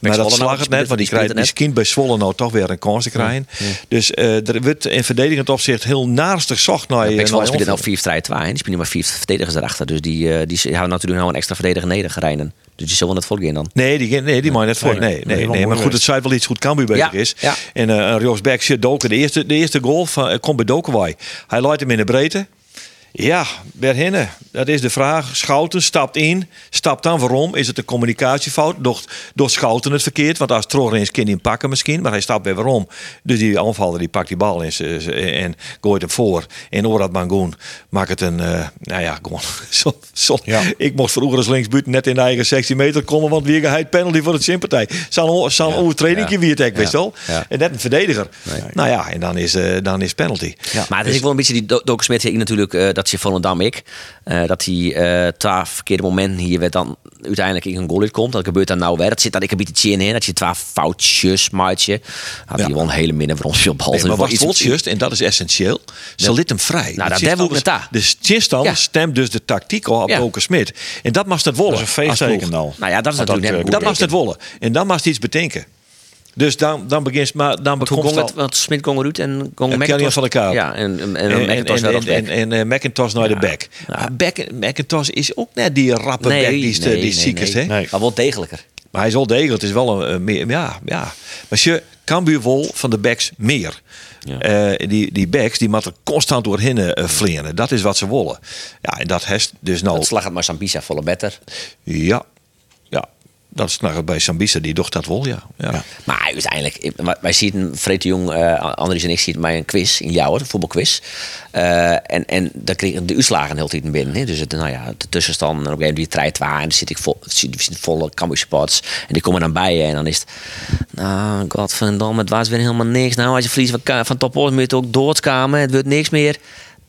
Maar dat nou, slag die het net, want die, krijgt, skint bij Zwolle nou toch weer een kans te krijgen. Dus uh, er wordt in verdedigend opzicht heel naastig zocht naar. Pek Zwolle nou onverdedig. 4 strijd 2 en die spelen maar vier verdedigers erachter. Dus die, uh, die houden natuurlijk nou een extra verdediger nedergerijden. Dus die zullen het volgen dan. Nee, die, nee, die mag net voor. Nee, Nee, nee, nee, helemaal nee, maar goed, het zei wel iets goed Cambuur bezig Ja, is. ja. En uh, een rechtsback zit Doken. De eerste, de eerste goal van, uh, komt bij Dokenwaai. Hij leidt hem in de breedte. Ja, Berhinnen, dat is de vraag. Schouten stapt in, stapt dan waarom? Is het een communicatiefout? Door, door Schouten het verkeerd? Want als Trorens kan hij hem pakken misschien, maar hij stapt weer waarom? Dus die aanvaller die pakt die bal in z'n- z'n- en gooit hem voor. En Orad Mangoen maakt het een, uh, nou ja, gewoon. Zo, zo. Ja. Ik mocht vroeger als linksbuiten net in de eigen 16 meter komen, want wie hij penalty voor het sympathie. Zo'n zo'n overtreding Ja. wie het? Ja. En net een verdediger. Nou ja, en dan is, uh, dan is penalty. Maar het is ook wel een beetje die Do- Doken Smit hier natuurlijk, uh, dat je Volendam ik. Uh, dat hij uh, twee verkeerde momenten hier werd dan uiteindelijk in een goal uitkomt. Dat gebeurt dan nou weer. Dat zit dan ik een beetje in, dat je twee foutjes maatje. Had Ja. hij wel een hele minne voor ons op bal. Nee, maar was Iets- het just, en dat is essentieel, ze liet hem vrij. Nou, dat hebben we ook met zinstander Ja. stemt dus de tactiek op Ja. Smit. En dat mag het wollen. Dat is een feestteken nou. Nou ja, dat is natuurlijk dat, eh, mag het wollen. En dan mag het iets bedenken. Dus dan, dan begint maar dan bekomt het Want Smit gong eruit en gong En McIntosh- van. Ja, en, en, en, En, en, McIntosh naar en, rechtsback. en, en, eh, McIntosh naar de back. Ja. Maar back, McIntosh is ook net die rappe back die, de- die ziek is. hè? Nee. Maar wel degelijker. Maar hij is wel degelijk. Het is wel een, een meer, ja, ja. Maar je Cambuur van de backs meer. Ja. Eh, die, die backs die moeten constant doorheen uh, vliegen. Dat is wat ze willen. Ja, en dat heeft dus nou. Het slag het maar Sambisa volle better. Ja. Dat is bij Sambisa, die docht dat wel, ja. ja. Maar uiteindelijk, ik- wij- zien Freek de Jong, eh Andries en ik zien bij een quiz in jou, een voetbalquiz. Eh, en, en daar kregen de uitslagen heel tijd binnen. Hè. Dus het, nou ja, de tussenstand, en op een gegeven moment die waar. En dan zit ik vol, zit, volle Cambuur. En die komen dan bij je. En dan is het, nou, godverdomme, het was weer helemaal niks. Nou, als je verliest van, van Top moet je ook doodskamen. Het wordt niks meer.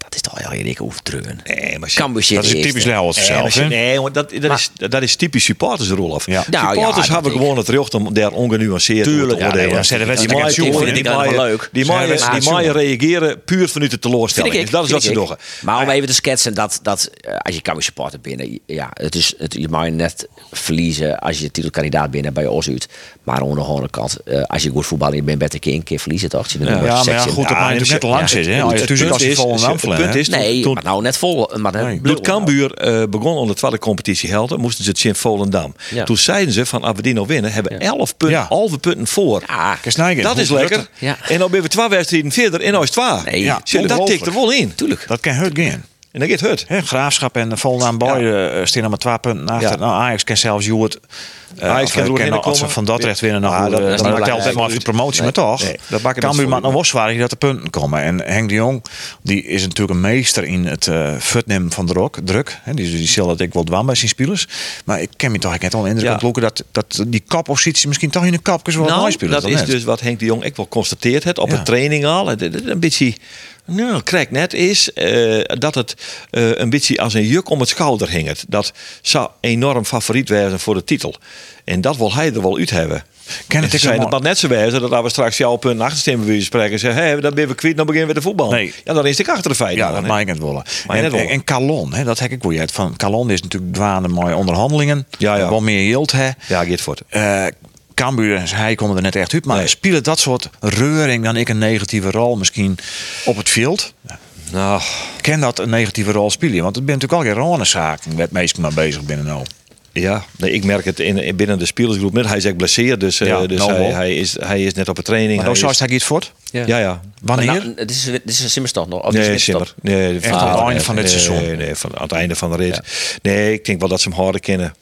Dat is toch wel heel dik overdreven. Nee, maar Cambuur Dat is typisch Nee, maar zelf. nee, want dat, dat, is, dat is typisch supporters, Rolf. Ja. Nou, supporters ja, hebben dat gewoon het recht om daar ongenuanceerd Tuurlijk, te oordelen. nee, ja, lekker die vind ik dat leuk. Die maaien- reageren puur vanuit de teleurstelling. Dus dat is wat ze doen. Maar om even te schetsen dat, dat eh, als je Cambuur supporter binnen, ja, het is, het, je mag je net verliezen als je titelkandidaat binnen bij ons uit. Maar aan de andere kant, eh, als je goed voetballer bent, ben je een keer verliezen toch? Ja, maar ja, goed, dat natuurlijk net langs is. Als je tussen als je is- vol punt hè? is- Nee, toen- maar nou net vol. Maar net Toen Cambuur eh, begon om de tweede competitie helden, moesten ze het in Volendam. Ja. Toen zeiden ze van, als we die nou winnen, hebben we 11 punten, Ja. halve punten voor. Dat is lekker. En dan ben we twee wedstrijden verder en nou is het. Nee, dat tikt er wel in. tuurlijk. Dat kan het gaan. En dan gaat het. Graafschap en Volendam Boy eh staan maar twee punten achter. Ja. Nou, Ajax kan zelfs Joert. Uh, Ajax kan er als ze van Dordrecht winnen nog. Ja, Ja, dat- dat, dat is dat belangrijk. maar voor de promotie, maar toch. Nee, dat het Cambuur maakt nog wel zwaar dat er punten komen. En Henk de Jong, die is natuurlijk een meester in het uh, futnemen van druk. druk hè. Die, die zal dat ik wel dwaan bij zijn spelers. Maar ik ken me toch ik net al indruk Ja. ontlokken dat, dat die kappositie misschien toch in de wel mooi Nou, spelen. dat is dus wat Henk de Jong ik wel constateerd heeft op Ja. een training al. Het- het- het Een beetje, nou, krijg net is eh, dat het eh, een beetje als een juk om het schouder hing. Het. Dat zou enorm favoriet wezen voor de titel. En dat wil hij er wel uit hebben. Ken het En ik zijn het maar net zo wijzen dat we straks jouw punt achterstemmen willen spreken en zeggen, hé, dat ben we kwijt, dan beginnen we de voetbal. Nee. Ja, dan is het achter de feiten. Ja, dat mag ik het willen. En, willen. en Calon, hè, dat heb ik wel uit. Van Calon is natuurlijk dwaande mooie onderhandelingen. Ja, ja. Wel meer yield, hè. Ja, voor het. Eh Cambuur en hij komen er net echt uit. Maar Nee. spelen dat soort reuring dan ik een negatieve rol misschien op het veld? Nou, Ken dat een negatieve rol spelen? Want het bent natuurlijk al geen waar het meestal maar bezig binnen nou. Ja, nee, ik merk het in, in binnen de spelersgroep. Hij is echt blesseerd, dus, eh, dus nou hij, hij, is, hij is net op een training. Maar hij zou is- hij iets voort? Ja, ja. Wanneer? Nou, het is, het is een simmerstad nog. Of Nee, het Simmer. Nee, Echt aan het einde van dit nee, seizoen? Nee, nee, van, aan het einde van de rit. Nee, ik denk wel dat ze hem harder kennen.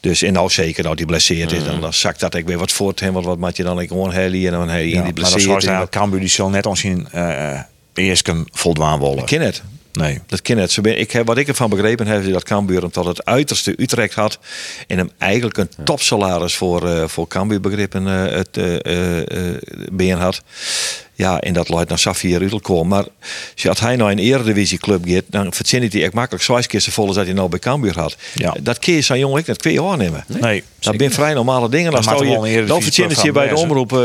Dus en nou zeker, nou die blesseerd is, dan, dan zakt dat ik weer wat voort. Hem, wat, wat maak je dan ik gewoon heli en dan hij Ja, die maar blesseerd. hij dat Cambuur die zal net ons zien uh, eerst kan voldwaan wollen. Ik ken het. Nee. Dat ken het. Ze ben- Ik heb, wat ik ervan begrepen heb, is dat Cambuur hem tot het uiterste Utrecht had. En hem eigenlijk een topsalaris voor, eh voor Cambuur begrippen eh, het eh eh, eh, been had. Ja, en dat luidt naar Safir Udelkool. Maar als hij nou een eredivisieclub gaat, dan verzint hij echt makkelijk zes keer vol als dat hij nou bij Cambuur had. Ja. Dat keer zijn jongen ik net kun je aannemen. Nee. Dat zijn vrij normale dingen. Dan, een je, dan verzint je bij de omroep eh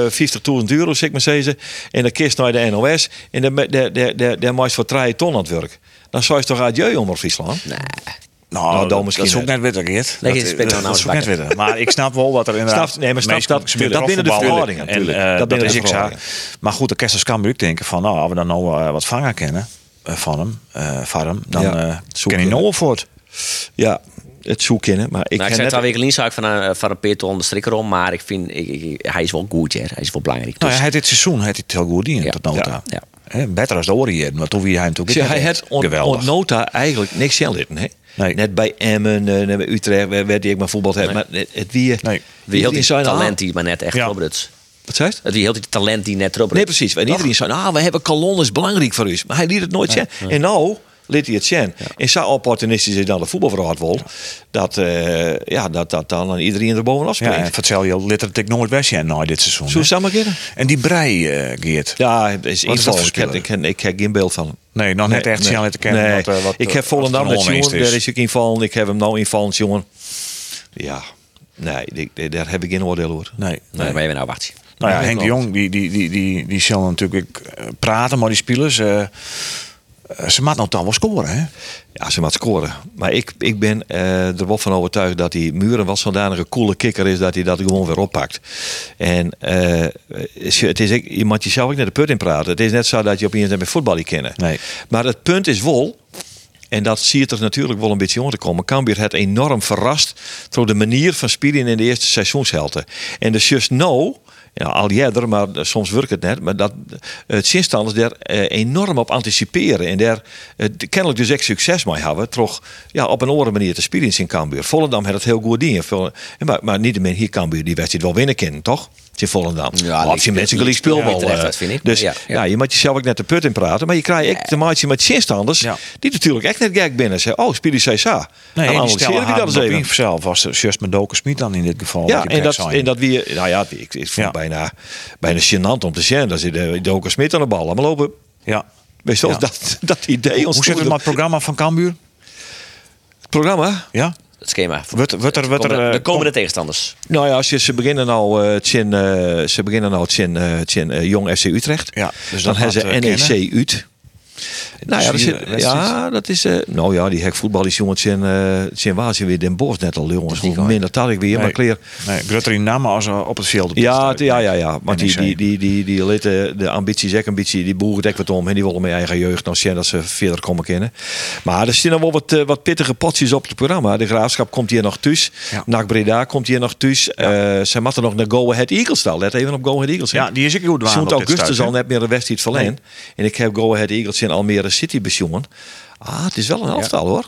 50.000 euro, zeg ik maar zeggen. En dan kist naar de NOS. En dan maakt voor 3 ton aan het werk. Dan zou je toch adieu om Friesland? Nee. Nou, Nou, dat, misschien dat is ook net. witter, Geert. Nee, dat, het is dan dat is ook nou net witter. Maar ik snap wel wat er inderdaad... Snap- nee, maar snap meestal dat- spelen dat binnen de verhoudingen, En, natuurlijk. eh, Dat dat, is de ik zo. Maar goed, de Kessels kan ik denken van... Nou, als we dan nou eh, wat vangen kennen eh, van hem, eh, van hem dan Ja, eh zoeken. ken hij nou voort. Ja, het zoek kennen. Maar ik Nou, ik ken zei net... twee weken ik van een, van een Peter onder de strikker om, maar ik vind, ik, ik- hij is wel goed, hè. hij is wel belangrijk. Nou, Dus- ja, hij dit seizoen heeft hij het heel goed in, Ja, tot nota. ja, beter als de Orient, maar toen wie hij hem toen Zie, hij had on, on nota eigenlijk niks zelf litten, hè? Nee. Net bij Emmen, eh, net bij Utrecht, waar, waar die ik maar voetbal heb. Maar het, het wie... Nee. Wie heel die zei, talent die maar net echt Ja. Wat zei je? Het wie heel die talent die net erop Nee, precies. En iedereen zei, nou, we hebben Calon is belangrijk voor u. Maar hij liet het nooit zien. En nou liet hij het zien. En zo opportunistisch is dan de voetbalverhaal wel. Dat, eh, ja, dat, dat dan iedereen er bovenaf Ja, springt. en vertel je letterlijk nooit weg zijn nou dit seizoen. Hè. samen? En die brei, eh, Geert. Ja, het is is dat voor Ik ik, ik heb geen beeld van hem. Nee, nog net echt zien te kennen. Nee. wat, eh, wat, ik eh, heb Volendam wat net jongen, daar is ik invallen. Ik heb hem nou invallen, jongen. Ja, nee, ik- daar heb ik geen oordeel over. Nee. Nee, maar even nou wacht. Nou ja, Henk de. Jong, die, die, die, die, die zal natuurlijk eh, praten, maar die spelers... eh, eh, ze maakt nou dan wel scoren, hè? Ja, ze moet scoren. Maar ik, ik ben eh, er wel van overtuigd dat die Muren zodanig een coole kikker is dat hij dat gewoon weer oppakt. En eh, het is, je moet jezelf ook naar de put in praten. Het is net zo dat je opeens net met voetbal niet kennen. Nee. Maar het punt is wel, En dat zie je er natuurlijk wel een beetje om te komen. Cambuur het enorm verrast door de manier van spelen in de eerste seizoenshelte. En dus just nou, ja, al jaren, maar soms werkt het net, maar dat het zinstanders daar eh, enorm op anticiperen en daar eh, kennelijk dus echt succes mee hebben, toch ja, op een andere manier te spelen in Cambuur. Volendam had het heel goed ding, Vol- maar, maar niet meer hier Cambuur die wedstrijd wel winnen kennen, toch? In Volendam. Ja, of je mensen gelijk speelbal. ja, terecht, eh. Dus Ja, ja, ja. je moet jezelf ook net de put in praten, maar je krijgt echt te maken met zinstanders Ja. die natuurlijk echt net gek binnen. Zeggen, oh, spelen zij zo. Nee, Dan en die analyseren we dat eens even. zelf was met Doken Smit dan in dit geval. Ja, die en dat, zijn. en dat wie, nou ja, ik, ik vond bijna, bijna gênant om te zien. Dat zit de Doker Smit aan de bal. Maar lopen, ja. weet je wel, dat, dat idee Hoe zit het met het programma van Cambuur? Het programma? Ja? Het schema. Wordt- wordt er- De wordt er, komende- eh, de komende kom- tegenstanders. Nou ja, ze, ze beginnen nou uh, eh, ze beginnen nou eh, tjen, eh, Jong FC Utrecht. Ja, dus dan hebben ze eh, NEC kennen. Ut. Nou ja, dat zit, wedstrijd. ja, dat is. eh, nou ja, die hek voetbal is jongens in uh, waar ze weer Den Bosch net al jongens. Hoe minder dat ik weer, maar kleer. Nee, Grutter in namen als eh, op het veld. op de Ja, ja, ja, ja. Maar die, die, die, die, die litten de ambitie, die boeren dek wat om. En die willen met eigen jeugd nog zien dat ze verder komen kennen. Maar er nog wel wat, eh, wat pittige potjes op het programma. De Graafschap komt hier nog thuis. Ja. NAC Breda komt hier nog thuis. Eh ze moeten nog naar Go Ahead Eagles staan. Let even op Go Ahead Eagles. Ja, die is ik goed dit augustus al net meer een wedstrijd verlenen. En ik heb Go Ahead Eagles in Almere City besjongen. Ah, het is wel een elftal hoor.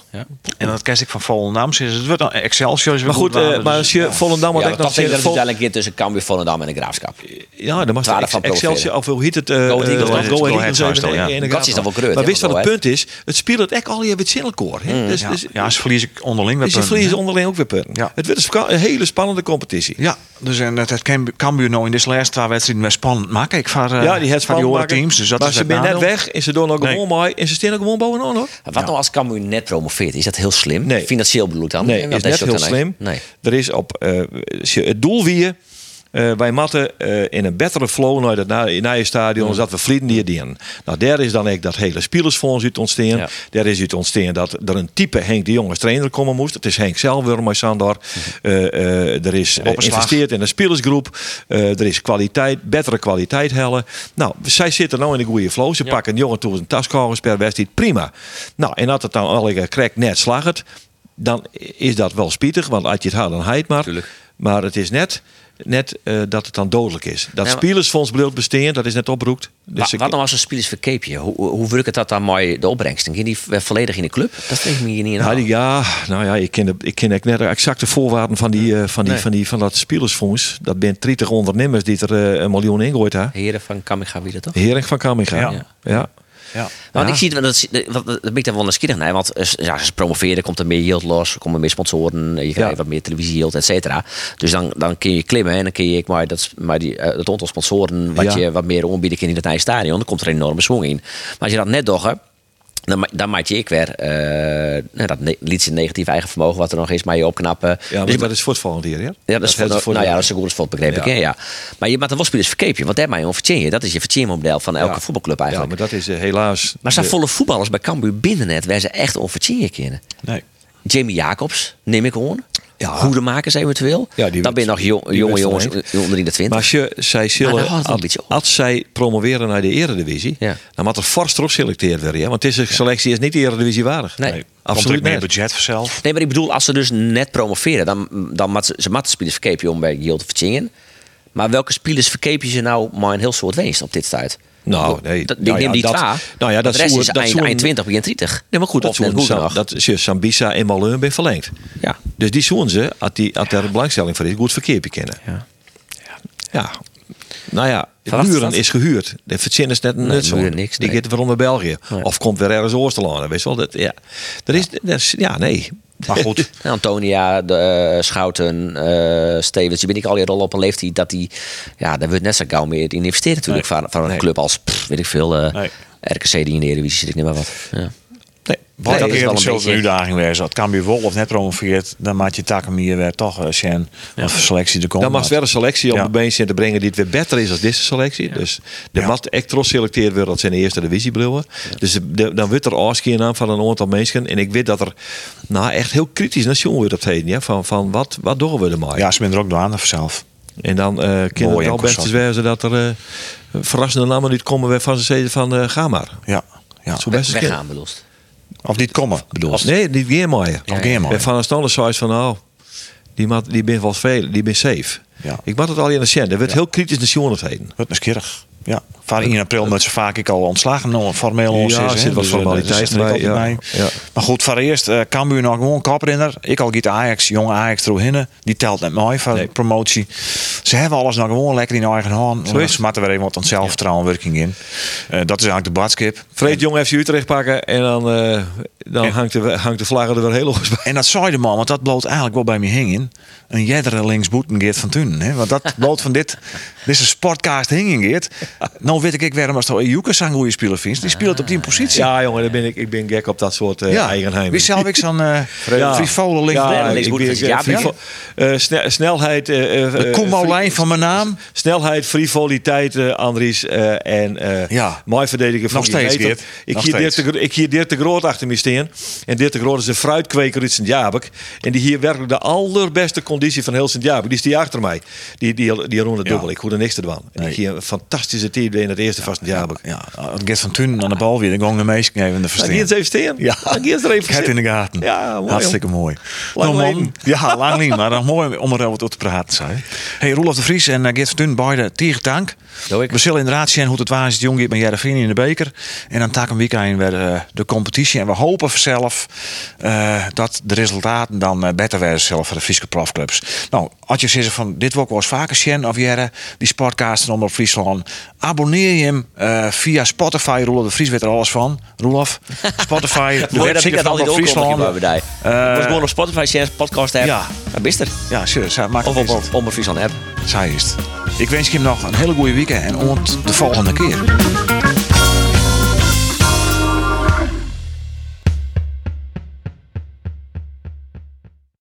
En dat kerst ik van Volendam. is Het wordt een Excelsior. is Maar goed, waan, eh, dus- maar als je Volendam... Ja, wat maar ik dat het een keer tussen Cambuur, Volendam en de Graafschap. Ja, dan mag van Excelsior of hoe heet het? eh, Go Eagles, dan, de ja. Dat is dan wel kreut, Maar wist wat het punt is? Het speelt het echt al je met Zinnelkoor. Dus, Ja, dus, ja, ze verliezen onderling. weer dus je punten, verliezen hè? onderling ook weer punten. Ja. Het wordt een hele spannende competitie. Ja, dus en Cambuur nou in deze laatste twee wedstrijden weer spannend maken. Ik van, eh, Ja, die het van die teams. Dus dat maar is ze zijn net weg en ze doen ook gewoon mooi. En ze staan ook gewoon bovenaan hoor. Wat nou als Cambuur net promoveert? Is dat heel slim? Nee. Financieel bedoel ik dan? Nee, En is dat net heel slim. Nee. Er is op eh, je het doel wie eh wij matten eh, in een betere flow naar het na- stadion, Mm. dat we vrienden die dienen. Nou, daar is dan ook dat hele spielersfonds uit ontstaan. Ja. Daar is uit ontstaan dat er een type Henk de Jong als trainer komen moest. Het is Henk zelf weer maar Sandor. Mm-hmm. Eh, eh, er is eh, geïnvesteerd in een spielersgroep. Eh, er is kwaliteit, betere kwaliteit hellen. Nou, zij zitten nou in een goede flow. Ze pakken een jongen toe een taskogers per wedstrijd. Prima. Nou, en als het dan alle krek net slaggert, dan is dat wel spietig. Want als je het houdt, dan heet maar. Tuurlijk. Maar het is net, net eh, dat het dan dodelijk is. Dat Ja, spielersfonds bedoeld bestaan, dat is net oproept. Dus ik- wat nou als een spelers verkeepje? Hoe, hoe werkt het dat dan mooi de opbrengst? Dan ging die v- volledig in de club? Dat weet ik me hier niet in. Ja, die, ja, nou ja, ik ken, de, ik ken net de exacte voorwaarden van, die, eh, van, die, Nee. van, die, van dat spielersfonds. Dat zijn 30 ondernemers die er eh, een miljoen ingooid hebben. Heren van Kamiga wie dat toch? Hering van Kamminga. Ja. Ja. Ja. Want ik zie dat, dat, dat ben ik daar wel nieuwsgierig naar. Want eh, ja, als ze promoveren, komt er meer yield los. Er komen meer sponsoren. Je krijgt wat meer televisie yield, et cetera. Dus dan, dan kun je klimmen. En dan kun je ik maar dat, maar die, eh, het aantal sponsoren wat je wat meer aanbieden kan in het eigen stadion. Dan komt er een enorme swing in. Maar als je dat net doggen. Dan, ma- dan maak je ik weer eh, nou, dat liet zijn negatief eigen vermogen wat er nog is, maar je opknappen. Ja, maar Dus- dat is voor het volgende jaar, ja? ja, dat is voor, ze nou ja, dat is een goed begreep ik. Ja. Ja. Maar je maakt er wel verkeepje, want daar maak je een je. Dat is je vertienmodel van elke Ja. voetbalclub Ja, eigenlijk. maar dat is eh, helaas... maar zijn de- volle voetballers bij Cambuur binnen net, waar ze echt onvertien kennen. Nee. Jamie Jacobs, neem ik gewoon. Ja. Goedemakers eventueel. Ja, die dan ben je nog jong- die jonge jongens eh, onder in de 20. Maar als je, zij zullen, als, als zij promoveren naar de eredivisie, Ja. dan moet er fors erop selecteerd worden. Ja? Want deze selectie is niet de eredivisie waardig. Nee. Komt absoluut meer niet. budget vanzelf. Nee, maar ik bedoel, als ze dus net promoveren, dan, dan mat ze, ze matten spelers verkeepje om bij Giel te vertingen. Maar welke spelers verkeep je ze nou maar een heel soort winst op dit tijd? Nou, nee. Dat, Nou ja, die dat- nou ja, dat de rest is dat eind, eind 20, begin 30. Nee, maar goed, dat Of zoen goed dat is Sambisa en Malun ben verlengd. Ja. Dus die zoen ze, als, die, als daar belangstelling voor is, goed verkeerd kennen. Ja. Ja. Nou ja, dat? is gehuurd. De Vertzin is net een. Muren niks, Die gaat weer onder België. Nee. Of komt weer ergens Oosterlanden. Weet je wel. Dat, ja. Er is, dat is- ja, nee. Maar goed. Antonia, de, eh, Schouten, eh, Stevens. Je bent ik al je rol op een leeftijd dat die... Ja, daar wordt net zo gauw meer in investeren natuurlijk. Van, van een Nee. club als, pff, weet ik veel, eh, Nee. RKC die in de Eredivisie zit. Ik neem maar wat. Ja. Nee. Wat Nee, dat dat is wel een beetje- uitdaging wezen. Als Cambuur Wolf net promoveert, dan maak je takken meer weer toch uh, Sjen. Of selectie er komt. Dan mag weer een selectie op Ja. de been te brengen die het weer beter is dan deze selectie. Dus de Ja. wat echt trots selecteerd wordt dat zijn de eerste divisie brillen. Dus de, de- dan wordt er afskeer aan van een aantal mensen. En ik weet dat er nou echt heel kritisch naar jongen wordt op het heden. Ja? Van, van wat, wat doen we er maar? Ja, ze zijn er ook door aan vanzelf. En dan eh kan het wel en best eens wezen dat er eh, verrassende namen niet komen weer van ze zeggen van eh, ga maar. Ja. ja. Zo best eens Weggaan bedoeld. Of die het komen, bedoel je? Nee, niet geen maaien. Of geen maaien. En van een zei van nou, die, maat, die ben wel veel, die ben safe. Ja. Ik maak het al in de cent. Er werd heel kritisch naar Sjoenigheden. Wat nieuwsgierig. Ja, van 1 april met ze vaak ik al ontslagen, nou, formeel ons Ja, is, er wat Dus, eh, formaliteit dat zit er ook bij, ja. Maar goed, voor eerst uh, Cambuur nog gewoon koprenner. Ik al giet Ajax, jonge Ajax hinnen. Die telt net mooi voor Nee. promotie. Ze hebben alles nog gewoon lekker in eigen hand. Zo is Ze moeten weer wat aan zelfvertrouwen werking in. Eh, dat is eigenlijk de badskip. Vreed Jong FC Utrecht pakken en dan, eh, dan En- hangt, de, hangt de vlag er weer heel los bij. En dat zei de man, want dat bloot eigenlijk wel bij me hingen. Een jeddere linksboeten Geert van Tunen. Hè? Want dat bloot van dit, dit is een sportcast hingen Geert. Nou weet ik ik waarom als toch Joeke zo'n goede speler vindt. Die speelt op die positie. Ja, jongen, dan ben ik, ik ben gek op dat soort eh eigenheim. Wie zelf ik zo'n eh frivole linksboet? Ja, ik ben- ja, eh, snelheid. De eh, Koemelijn van mijn naam. Snelheid, frivoliteit, Andries. en Ja. mooi verdedigen van Nog die steeds, meter. Ik Nog hier Dirk steeds. de, ik hier Dirk de Groot achter me staan. En Dirk de Groot is een fruitkweker uit Sint-Jabek. En die hier werkelijk de allerbeste conditie van heel Sint-Jabek. Die is die achter mij. Die, die, die rond het dubbel. Ik hoor er niks te doen. En ik hier een fantastische team in het eerste van Sint-Jabek. Ja, Geert van Tunen aan de bal weer. Dan gong de meesten even de verstaan. eens even staan. Ja, er even het in de gaten. Ja, mooi, Hartstikke mooi. Lang Nou, man. Ja, lang niet, maar dan mooi om erover te praten zijn. Hey, Roelof de Vries en eh, Geert van Tunen, beide tegen ik. We zullen inderdaad zien hoe het waar is. Het jong met Jereveen in de beker. En dan tak een weekend weer eh, de competitie. En we hopen zelf eh, dat de resultaten dan beter werden zelf voor de Friese profclubs. Nou, als je zegt van dit wil ik wel eens vaker zien of jaren die sportcasten onder Friesland. Abonneer je hem eh, via Spotify. Roelof de Vries weet er alles van. Roelof, Spotify. de dat website dat ook kom bij mij. Eh, Ik was gewoon op Spotify, channels, podcast app. ja. Dan bist er. Ja, serieus. Maak Of op, op, op Friesland app. Zij is het. Ik wens je hem nog een hele goede weekend en ont de volgende keer.